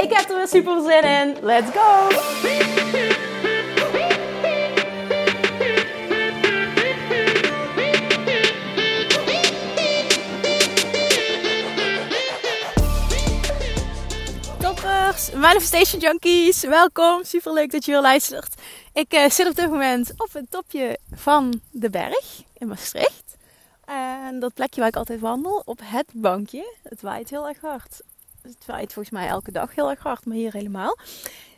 Ik heb er weer super zin in. Let's go! Toppers, Manifestation Junkies, welkom. Super leuk dat je weer luistert. Ik uh, zit op dit moment op het topje van de berg in Maastricht. En dat plekje waar ik altijd wandel, op het bankje. Het waait heel erg hard. Het waait volgens mij elke dag heel erg hard, maar hier helemaal.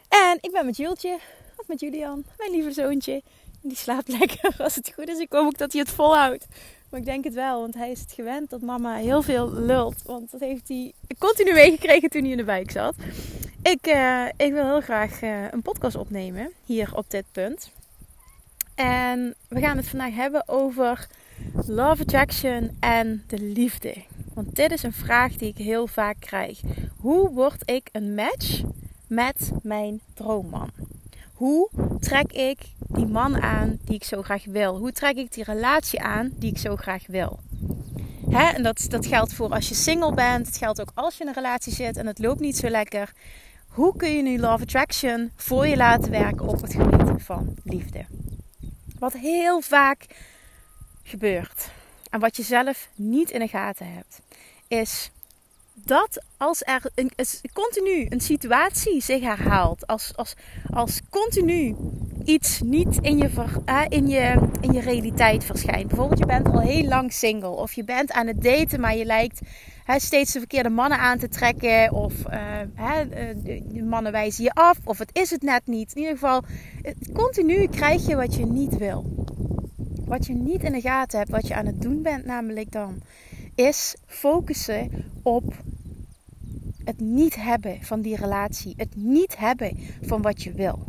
En ik ben met Jultje, of met Julian, mijn lieve zoontje. Die slaapt lekker als het goed is. Ik hoop ook dat hij het volhoudt. Maar ik denk het wel, want hij is het gewend dat mama heel veel lult. Want dat heeft hij continu meegekregen toen hij in de wijk zat. Ik, uh, ik wil heel graag uh, een podcast opnemen hier op dit punt. En we gaan het vandaag hebben over love attraction en de liefde. Want dit is een vraag die ik heel vaak krijg. Hoe word ik een match met mijn droomman? Hoe trek ik die man aan die ik zo graag wil? Hoe trek ik die relatie aan die ik zo graag wil? Hè? En dat, dat geldt voor als je single bent. Het geldt ook als je in een relatie zit en het loopt niet zo lekker. Hoe kun je nu Love Attraction voor je laten werken op het gebied van liefde? Wat heel vaak gebeurt en wat je zelf niet in de gaten hebt, is dat als er een, continu een situatie zich herhaalt, als, als, als continu iets niet in je, in, je, in je realiteit verschijnt. Bijvoorbeeld, je bent al heel lang single, of je bent aan het daten, maar je lijkt steeds de verkeerde mannen aan te trekken, of uh, de mannen wijzen je af, of het is het net niet. In ieder geval, continu krijg je wat je niet wil. Wat je niet in de gaten hebt, wat je aan het doen bent, namelijk dan, is focussen op het niet hebben van die relatie. Het niet hebben van wat je wil.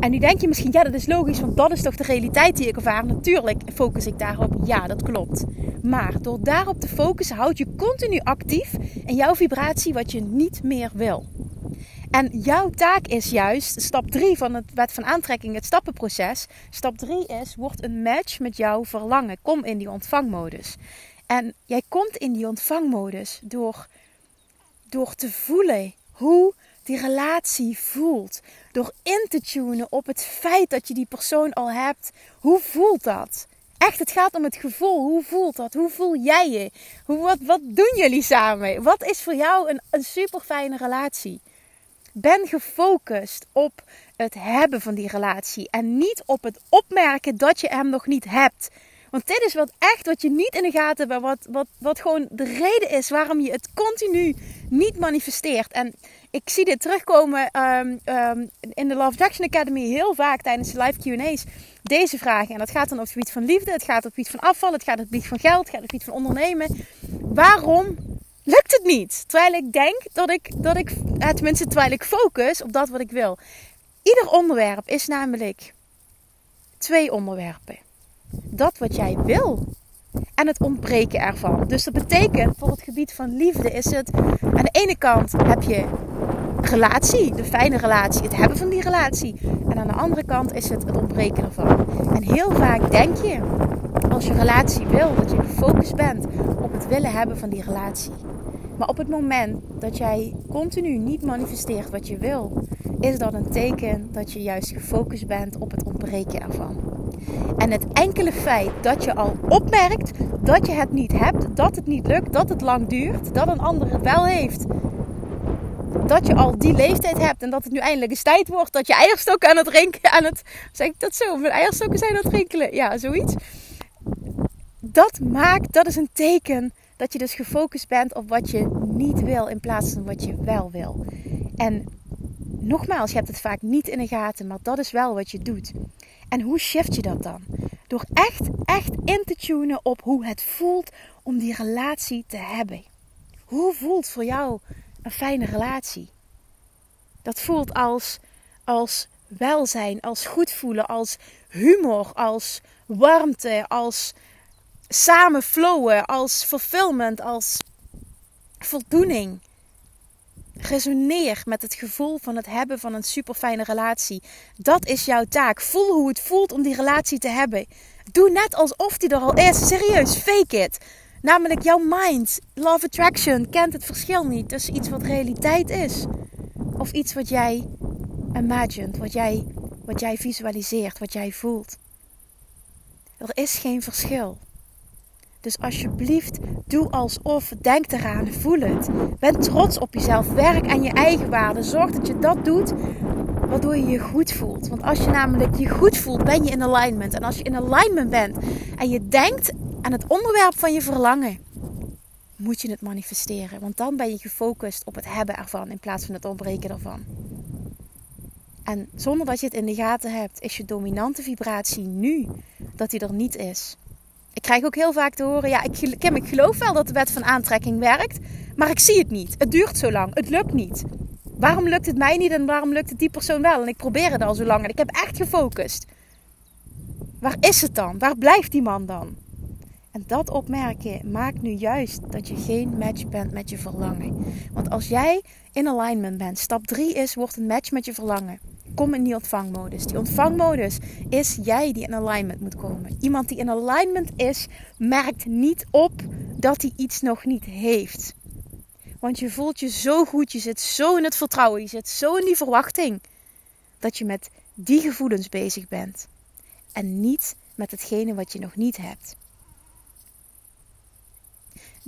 En nu denk je misschien, ja, dat is logisch, want dat is toch de realiteit die ik ervaar. Natuurlijk focus ik daarop. Ja, dat klopt. Maar door daarop te focussen, houd je continu actief in jouw vibratie wat je niet meer wil. En jouw taak is juist, stap 3 van het wet van aantrekking, het stappenproces. Stap 3 is, word een match met jouw verlangen. Kom in die ontvangmodus. En jij komt in die ontvangmodus door door te voelen hoe die relatie voelt. Door in te tunen op het feit dat je die persoon al hebt. Hoe voelt dat? Echt, het gaat om het gevoel. Hoe voelt dat? Hoe voel jij je? Hoe, wat, wat doen jullie samen? Wat is voor jou een, een super fijne relatie? Ben gefocust op het hebben van die relatie en niet op het opmerken dat je hem nog niet hebt. Want dit is wat echt wat je niet in de gaten hebt. Wat, wat, wat gewoon de reden is waarom je het continu niet manifesteert. En ik zie dit terugkomen um, um, in de Love Action Academy heel vaak tijdens de live QA's. Deze vragen. En dat gaat dan op het gebied van liefde. Het gaat op het gebied van afval. Het gaat op het gebied van geld. Het gaat op het gebied van ondernemen. Waarom lukt het niet? Terwijl ik denk dat ik, dat ik tenminste terwijl ik focus op dat wat ik wil. Ieder onderwerp is namelijk twee onderwerpen dat wat jij wil en het ontbreken ervan. Dus dat betekent voor het gebied van liefde is het aan de ene kant heb je relatie, de fijne relatie, het hebben van die relatie. En aan de andere kant is het het ontbreken ervan. En heel vaak denk je, als je relatie wil, dat je gefocust bent op het willen hebben van die relatie. Maar op het moment dat jij continu niet manifesteert wat je wil, is dat een teken dat je juist gefocust bent op het ontbreken ervan. En het enkele feit dat je al opmerkt dat je het niet hebt, dat het niet lukt, dat het lang duurt, dat een ander het wel heeft. Dat je al die leeftijd hebt en dat het nu eindelijk eens tijd wordt dat je eierstokken aan het drinken, aan het, zeg ik dat zo, mijn eierstokken zijn aan het rinkelen, ja, zoiets. Dat maakt, dat is een teken dat je dus gefocust bent op wat je niet wil in plaats van wat je wel wil. En nogmaals, je hebt het vaak niet in de gaten, maar dat is wel wat je doet. En hoe shift je dat dan? Door echt, echt in te tunen op hoe het voelt om die relatie te hebben. Hoe voelt voor jou een fijne relatie? Dat voelt als, als welzijn, als goed voelen, als humor, als warmte, als samen flowen, als fulfillment, als voldoening. Resoneer met het gevoel van het hebben van een super fijne relatie. Dat is jouw taak. Voel hoe het voelt om die relatie te hebben. Doe net alsof die er al is. Serieus, fake it. Namelijk jouw mind, love attraction, kent het verschil niet tussen iets wat realiteit is of iets wat jij imagined, wat jij, wat jij visualiseert, wat jij voelt. Er is geen verschil. Dus alsjeblieft, doe alsof, denk eraan, voel het. Ben trots op jezelf, werk aan je eigen waarde. Zorg dat je dat doet waardoor je je goed voelt. Want als je namelijk je goed voelt, ben je in alignment. En als je in alignment bent en je denkt aan het onderwerp van je verlangen, moet je het manifesteren. Want dan ben je gefocust op het hebben ervan in plaats van het ontbreken ervan. En zonder dat je het in de gaten hebt, is je dominante vibratie nu dat die er niet is. Ik krijg ook heel vaak te horen: ja, ik, ik geloof wel dat de wet van aantrekking werkt, maar ik zie het niet. Het duurt zo lang, het lukt niet. Waarom lukt het mij niet en waarom lukt het die persoon wel? En ik probeer het al zo lang en ik heb echt gefocust. Waar is het dan? Waar blijft die man dan? En dat opmerken maakt nu juist dat je geen match bent met je verlangen. Want als jij in alignment bent, stap 3 is, wordt een match met je verlangen. Kom in die ontvangmodus. Die ontvangmodus is jij die in alignment moet komen. Iemand die in alignment is, merkt niet op dat hij iets nog niet heeft. Want je voelt je zo goed, je zit zo in het vertrouwen, je zit zo in die verwachting. Dat je met die gevoelens bezig bent. En niet met hetgene wat je nog niet hebt.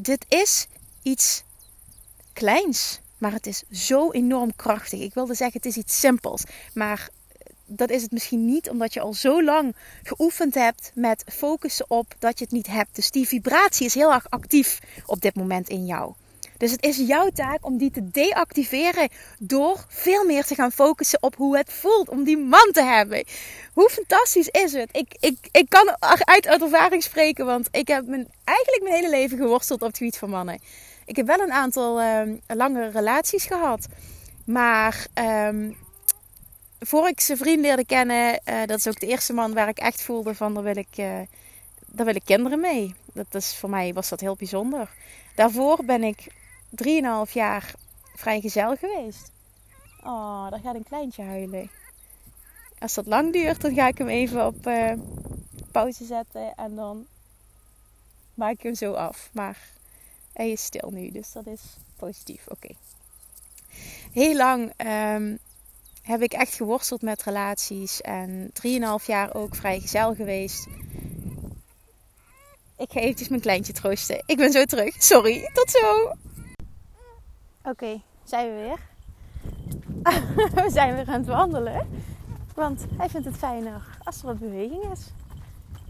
Dit is iets kleins, maar het is zo enorm krachtig. Ik wilde zeggen, het is iets simpels, maar dat is het misschien niet, omdat je al zo lang geoefend hebt met focussen op dat je het niet hebt. Dus die vibratie is heel erg actief op dit moment in jou. Dus het is jouw taak om die te deactiveren door veel meer te gaan focussen op hoe het voelt om die man te hebben. Hoe fantastisch is het? Ik, ik, ik kan uit, ervaring spreken, want ik heb mijn, eigenlijk mijn hele leven geworsteld op het gebied van mannen. Ik heb wel een aantal uh, lange relaties gehad, maar um, voor ik zijn vriend leerde kennen, uh, dat is ook de eerste man waar ik echt voelde van daar wil ik, uh, daar wil ik kinderen mee. Dat is, voor mij was dat heel bijzonder. Daarvoor ben ik 3,5 jaar vrijgezel geweest. Oh, daar gaat een kleintje huilen. Als dat lang duurt, dan ga ik hem even op uh, pauze zetten en dan maak ik hem zo af. Maar hij is stil nu, dus dat is positief. Oké. Heel lang um, heb ik echt geworsteld met relaties en 3,5 jaar ook vrijgezel geweest. Ik ga eventjes mijn kleintje troosten. Ik ben zo terug. Sorry, tot zo. Oké, zijn we weer. we zijn weer aan het wandelen. Want hij vindt het fijner als er wat beweging is.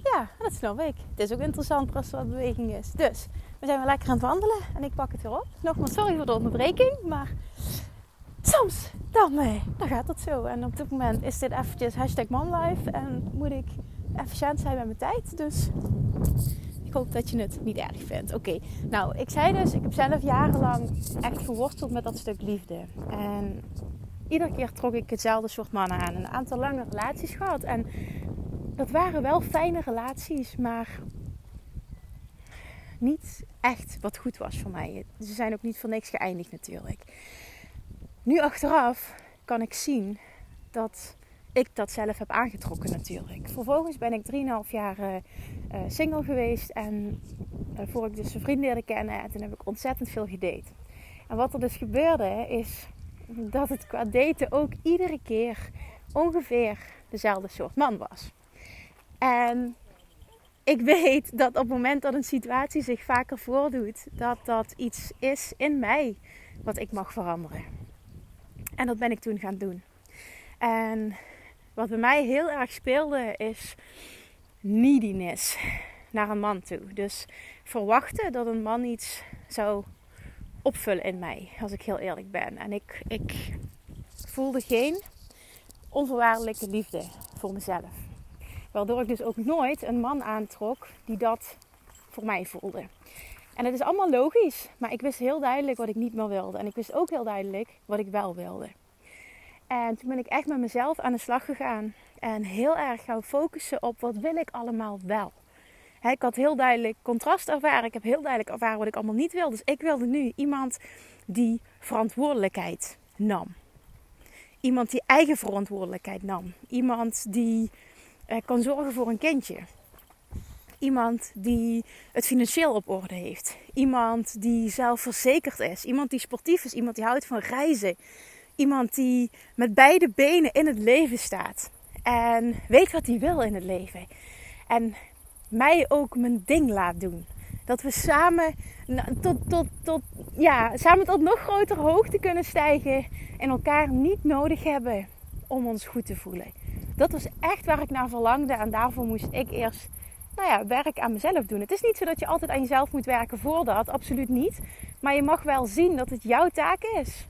Ja, dat snap ik. Het is ook interessanter als er wat beweging is. Dus, we zijn weer lekker aan het wandelen. En ik pak het weer op. Nogmaals, sorry voor de onderbreking. Maar soms, dan, eh, dan gaat het zo. En op dit moment is dit eventjes hashtag manlife. En moet ik efficiënt zijn met mijn tijd. Dus ik hoop dat je het niet erg vindt. Oké, nou, ik zei dus, ik heb zelf jarenlang echt verworsteld met dat stuk liefde. En iedere keer trok ik hetzelfde soort mannen aan. Een aantal lange relaties gehad. En dat waren wel fijne relaties, maar niet echt wat goed was voor mij. Ze zijn ook niet voor niks geëindigd natuurlijk. Nu achteraf kan ik zien dat ik dat zelf heb aangetrokken natuurlijk. Vervolgens ben ik 3,5 jaar uh, single geweest. En uh, voor ik dus een vriend leerde kennen. En toen heb ik ontzettend veel gedate. En wat er dus gebeurde is dat het qua daten ook iedere keer ongeveer dezelfde soort man was. En ik weet dat op het moment dat een situatie zich vaker voordoet, dat dat iets is in mij wat ik mag veranderen. En dat ben ik toen gaan doen. En wat bij mij heel erg speelde is neediness naar een man toe. Dus verwachten dat een man iets zou opvullen in mij, als ik heel eerlijk ben. En ik, ik voelde geen onvoorwaardelijke liefde voor mezelf. Waardoor ik dus ook nooit een man aantrok die dat voor mij voelde. En het is allemaal logisch, maar ik wist heel duidelijk wat ik niet meer wilde. En ik wist ook heel duidelijk wat ik wel wilde. En toen ben ik echt met mezelf aan de slag gegaan. En heel erg gaan focussen op wat wil ik allemaal wel. ik had heel duidelijk contrast ervaren. Ik heb heel duidelijk ervaren wat ik allemaal niet wil. Dus ik wilde nu iemand die verantwoordelijkheid nam. Iemand die eigen verantwoordelijkheid nam. Iemand die uh, kan zorgen voor een kindje. Iemand die het financieel op orde heeft. Iemand die zelfverzekerd is. Iemand die sportief is. Iemand die houdt van reizen. Iemand die met beide benen in het leven staat. En weet wat hij wil in het leven. En mij ook mijn ding laat doen. Dat we samen tot, tot, tot, ja, samen tot nog grotere hoogte kunnen stijgen. En elkaar niet nodig hebben om ons goed te voelen. Dat was echt waar ik naar verlangde. En daarvoor moest ik eerst nou ja, werk aan mezelf doen. Het is niet zo dat je altijd aan jezelf moet werken voor dat. Absoluut niet. Maar je mag wel zien dat het jouw taak is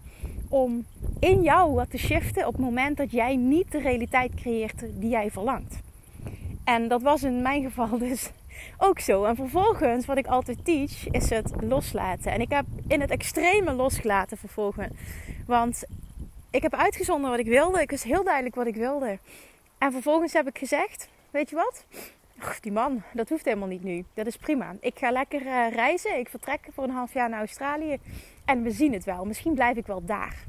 om in jou wat te shiften op het moment dat jij niet de realiteit creëert die jij verlangt. En dat was in mijn geval dus ook zo. En vervolgens, wat ik altijd teach, is het loslaten. En ik heb in het extreme losgelaten vervolgens. Want ik heb uitgezonden wat ik wilde. Ik wist heel duidelijk wat ik wilde. En vervolgens heb ik gezegd: Weet je wat? Die man, dat hoeft helemaal niet nu. Dat is prima. Ik ga lekker uh, reizen. Ik vertrek voor een half jaar naar Australië. En we zien het wel. Misschien blijf ik wel daar.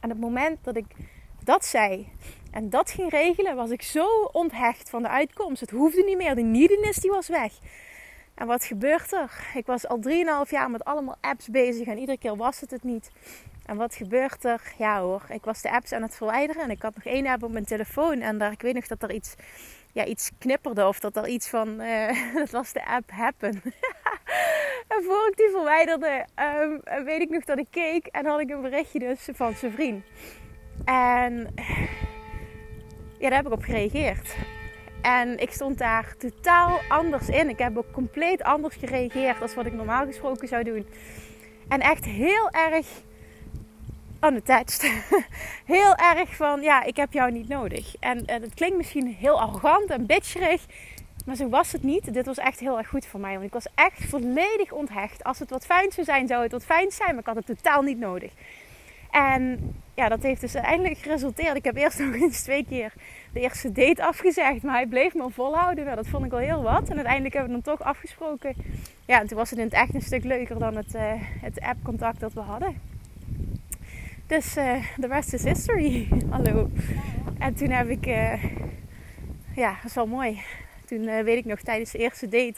En het moment dat ik dat zei en dat ging regelen, was ik zo onthecht van de uitkomst. Het hoefde niet meer. De neediness die was weg. En wat gebeurt er? Ik was al 3,5 jaar met allemaal apps bezig en iedere keer was het het niet. En wat gebeurt er? Ja hoor, ik was de apps aan het verwijderen en ik had nog één app op mijn telefoon. En daar, ik weet nog dat er iets, ja, iets knipperde of dat er iets van, uh, dat was de app Happen. en voor ik die verwijderde, um, weet ik nog dat ik keek en had ik een berichtje dus van zijn vriend. En ja, daar heb ik op gereageerd. En ik stond daar totaal anders in. Ik heb ook compleet anders gereageerd als wat ik normaal gesproken zou doen. En echt heel erg unattached. heel erg van, ja, ik heb jou niet nodig. En, en het klinkt misschien heel arrogant en bitcherig. Maar zo was het niet. Dit was echt heel erg goed voor mij. Want ik was echt volledig onthecht. Als het wat fijn zou zijn, zou het wat fijn zijn. Maar ik had het totaal niet nodig. En ja, dat heeft dus uiteindelijk geresulteerd. Ik heb eerst nog eens twee keer de eerste date afgezegd. Maar hij bleef me volhouden. Nou, dat vond ik wel heel wat. En uiteindelijk hebben we dan toch afgesproken. Ja, en toen was het in het echt een stuk leuker dan het, uh, het app-contact dat we hadden. Dus uh, the rest is history. Hallo. En toen heb ik... Uh, ja, dat is wel mooi. Toen weet ik nog tijdens de eerste date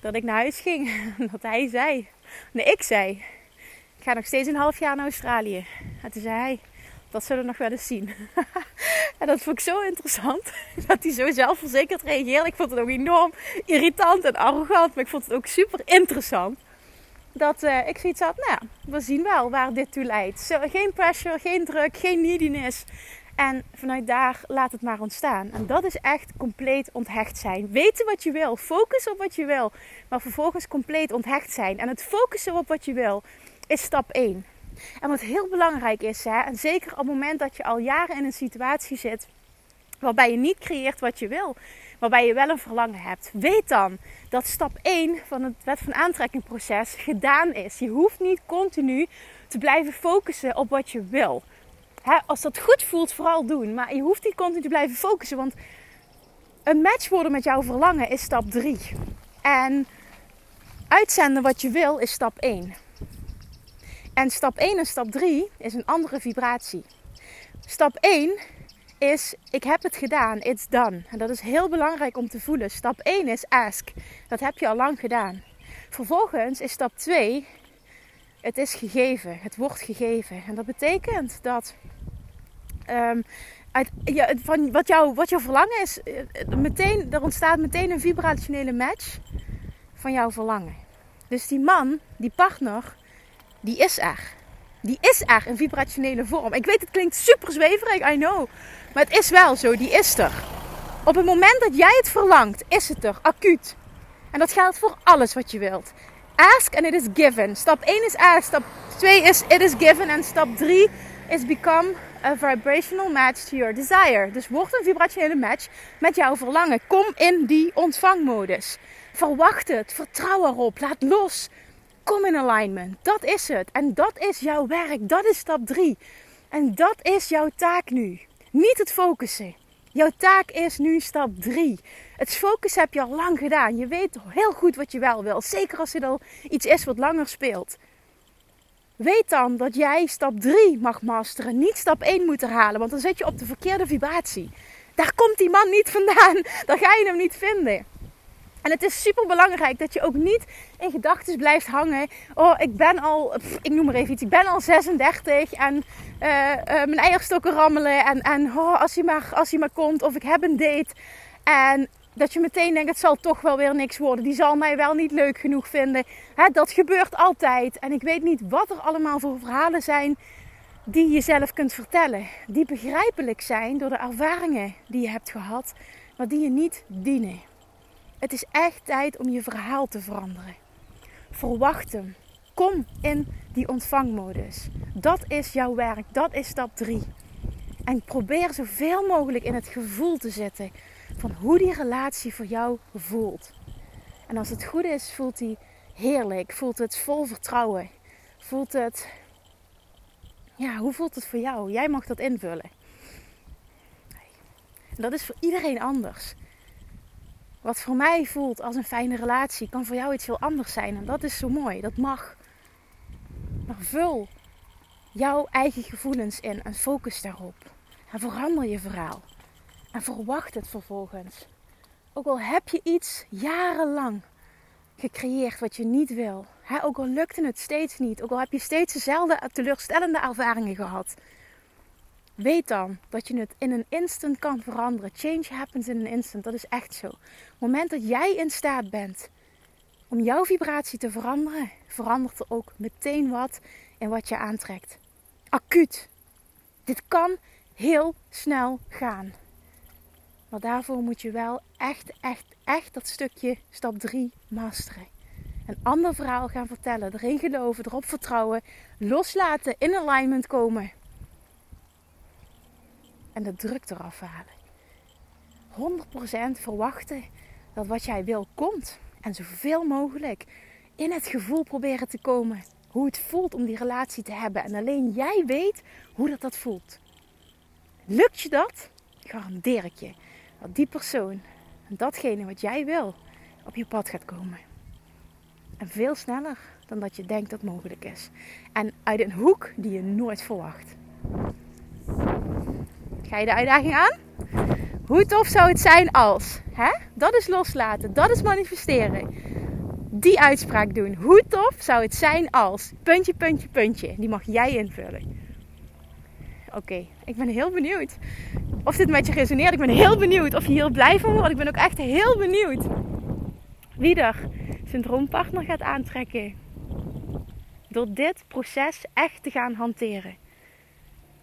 dat ik naar huis ging. dat hij zei... Nee, ik zei... Ik ga nog steeds een half jaar naar Australië. En toen zei hij dat zullen we nog wel eens zien. en dat vond ik zo interessant. Dat hij zo zelfverzekerd reageerde. Ik vond het ook enorm irritant en arrogant. Maar ik vond het ook super interessant. Dat uh, ik zoiets had, nou we zien wel waar dit toe leidt. geen pressure, geen druk, geen neediness. En vanuit daar laat het maar ontstaan. En dat is echt compleet onthecht zijn. Weten wat je wil. Focus op wat je wil. Maar vervolgens compleet onthecht zijn. En het focussen op wat je wil is stap 1. En wat heel belangrijk is, hè, en zeker op het moment dat je al jaren in een situatie zit waarbij je niet creëert wat je wil, waarbij je wel een verlangen hebt, weet dan dat stap 1 van het wet van aantrekking proces gedaan is. Je hoeft niet continu te blijven focussen op wat je wil. Als dat goed voelt, vooral doen. Maar je hoeft niet continu te blijven focussen, want een match worden met jouw verlangen is stap 3. En uitzenden wat je wil is stap 1. En stap 1 en stap 3 is een andere vibratie. Stap 1 is ik heb het gedaan, it's done. En dat is heel belangrijk om te voelen. Stap 1 is ask. Dat heb je al lang gedaan. Vervolgens is stap 2 het is gegeven, het wordt gegeven. En dat betekent dat ja, van wat, jou, wat jouw verlangen is, eh, meteen, er ontstaat meteen een vibrationele match van jouw verlangen. Dus die man, die partner, die is er. Die is er in vibrationele vorm. Ik weet, het klinkt super zweverig, I know. Maar het is wel zo, die is er. Op het moment dat jij het verlangt, is het er, acuut. En dat geldt voor alles wat je wilt. Ask and it is given. Stap 1 is ask, stap 2 is it is given. En stap 3 is become a vibrational match to your desire. Dus word een vibrationele match met jouw verlangen. Kom in die ontvangmodus. Verwacht het, vertrouw erop, laat los. Kom in alignment. Dat is het. En dat is jouw werk. Dat is stap 3. En dat is jouw taak nu. Niet het focussen. Jouw taak is nu stap 3. Het focussen heb je al lang gedaan. Je weet heel goed wat je wel wil. Zeker als het al iets is wat langer speelt. Weet dan dat jij stap 3 mag masteren. Niet stap 1 moet herhalen. Want dan zit je op de verkeerde vibratie. Daar komt die man niet vandaan. Dan ga je hem niet vinden. En het is super belangrijk dat je ook niet in gedachten blijft hangen. Oh, ik ben al, ik noem maar even iets, ik ben al 36 en uh, uh, mijn eierstokken rammelen. En, en oh, als, hij maar, als hij maar komt, of ik heb een date. En dat je meteen denkt, het zal toch wel weer niks worden. Die zal mij wel niet leuk genoeg vinden. Hè, dat gebeurt altijd. En ik weet niet wat er allemaal voor verhalen zijn die je zelf kunt vertellen. Die begrijpelijk zijn door de ervaringen die je hebt gehad, maar die je niet dienen. Het is echt tijd om je verhaal te veranderen. Verwacht hem. Kom in die ontvangmodus. Dat is jouw werk. Dat is stap 3. En probeer zoveel mogelijk in het gevoel te zitten van hoe die relatie voor jou voelt. En als het goed is, voelt hij heerlijk. Voelt het vol vertrouwen. Voelt het. Ja, hoe voelt het voor jou? Jij mag dat invullen. En dat is voor iedereen anders. Wat voor mij voelt als een fijne relatie, kan voor jou iets heel anders zijn. En dat is zo mooi. Dat mag. Maar vul jouw eigen gevoelens in en focus daarop. En verander je verhaal. En verwacht het vervolgens. Ook al heb je iets jarenlang gecreëerd wat je niet wil. ook al lukte het steeds niet. Ook al heb je steeds dezelfde teleurstellende ervaringen gehad. Weet dan dat je het in een instant kan veranderen. Change happens in een instant. Dat is echt zo. Op het moment dat jij in staat bent om jouw vibratie te veranderen, verandert er ook meteen wat in wat je aantrekt. Acuut. Dit kan heel snel gaan. Maar daarvoor moet je wel echt, echt, echt dat stukje stap 3 masteren. Een ander verhaal gaan vertellen, erin geloven, erop vertrouwen, loslaten, in alignment komen en de druk eraf halen. 100% verwachten dat wat jij wil komt. En zoveel mogelijk in het gevoel proberen te komen hoe het voelt om die relatie te hebben. En alleen jij weet hoe dat, dat voelt. Lukt je dat, garandeer ik je dat die persoon en datgene wat jij wil op je pad gaat komen. En veel sneller dan dat je denkt dat mogelijk is. En uit een hoek die je nooit verwacht. Ga je de uitdaging aan? Hoe tof zou het zijn als? Hè? Dat is loslaten, dat is manifesteren. Die uitspraak doen. Hoe tof zou het zijn als? Puntje, puntje, puntje. Die mag jij invullen. Oké, ik ben heel benieuwd of dit met je resoneert. Ik ben heel benieuwd of je hier blij van wordt. Ik ben ook echt heel benieuwd wie er zijn droompartner gaat aantrekken. Door dit proces echt te gaan hanteren.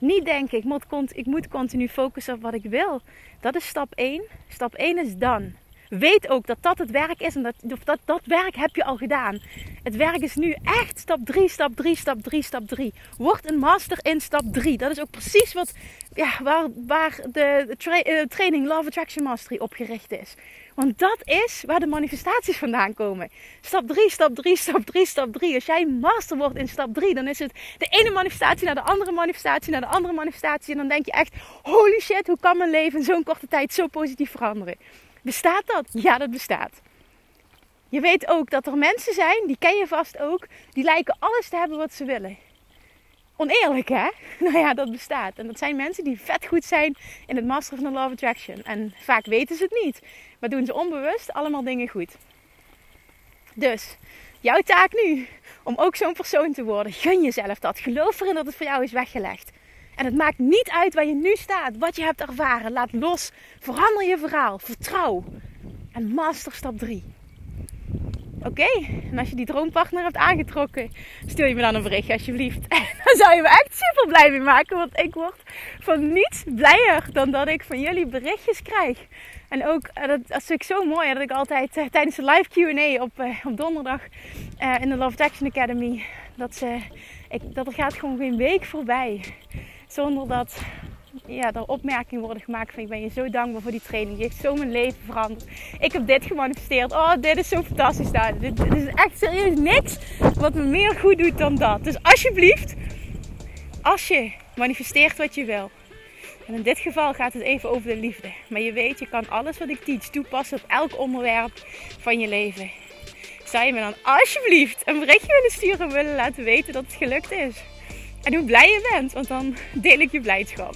Niet denken, ik moet, ik moet continu focussen op wat ik wil. Dat is stap 1. Stap 1 is dan. Weet ook dat dat het werk is en dat, dat, dat werk heb je al gedaan. Het werk is nu echt stap 3, stap 3, stap 3, stap 3. Word een master in stap 3. Dat is ook precies wat, ja, waar, waar de uh, training Love Attraction Mastery op gericht is. Want dat is waar de manifestaties vandaan komen. Stap 3, stap 3, stap 3, stap 3. Als jij master wordt in stap 3, dan is het de ene manifestatie naar de andere manifestatie naar de andere manifestatie. En dan denk je echt, holy shit, hoe kan mijn leven in zo'n korte tijd zo positief veranderen? Bestaat dat? Ja, dat bestaat. Je weet ook dat er mensen zijn, die ken je vast ook, die lijken alles te hebben wat ze willen. Oneerlijk hè? Nou ja, dat bestaat. En dat zijn mensen die vet goed zijn in het masteren van de Law of Attraction. En vaak weten ze het niet, maar doen ze onbewust allemaal dingen goed. Dus, jouw taak nu om ook zo'n persoon te worden. Gun jezelf dat. Geloof erin dat het voor jou is weggelegd. En het maakt niet uit waar je nu staat, wat je hebt ervaren. Laat los. Verander je verhaal. Vertrouw. En master stap 3. Oké, en als je die droompartner hebt aangetrokken, stuur je me dan een berichtje alsjeblieft. Dan zou je me echt super blij mee maken, want ik word van niets blijer dan dat ik van jullie berichtjes krijg. En ook, eh, dat, dat vind ik zo mooi, dat ik altijd eh, tijdens de live Q&A op, eh, op donderdag in de Love Action Academy, dat, ze, ik, dat er gaat gewoon geen week voorbij zonder dat ja, er opmerkingen worden gemaakt van ik ben je zo dankbaar voor die training. Die heeft zo mijn leven veranderd. Ik heb dit gemanifesteerd. Oh, dit is zo fantastisch. Dit, dit is echt serieus niks wat me meer goed doet dan dat. Dus alsjeblieft, als je manifesteert wat je wil. En in dit geval gaat het even over de liefde. Maar je weet, je kan alles wat ik teach toepassen op elk onderwerp van je leven. Zou je me dan alsjeblieft een berichtje willen sturen en willen laten weten dat het gelukt is? En hoe blij je bent, want dan deel ik je blijdschap.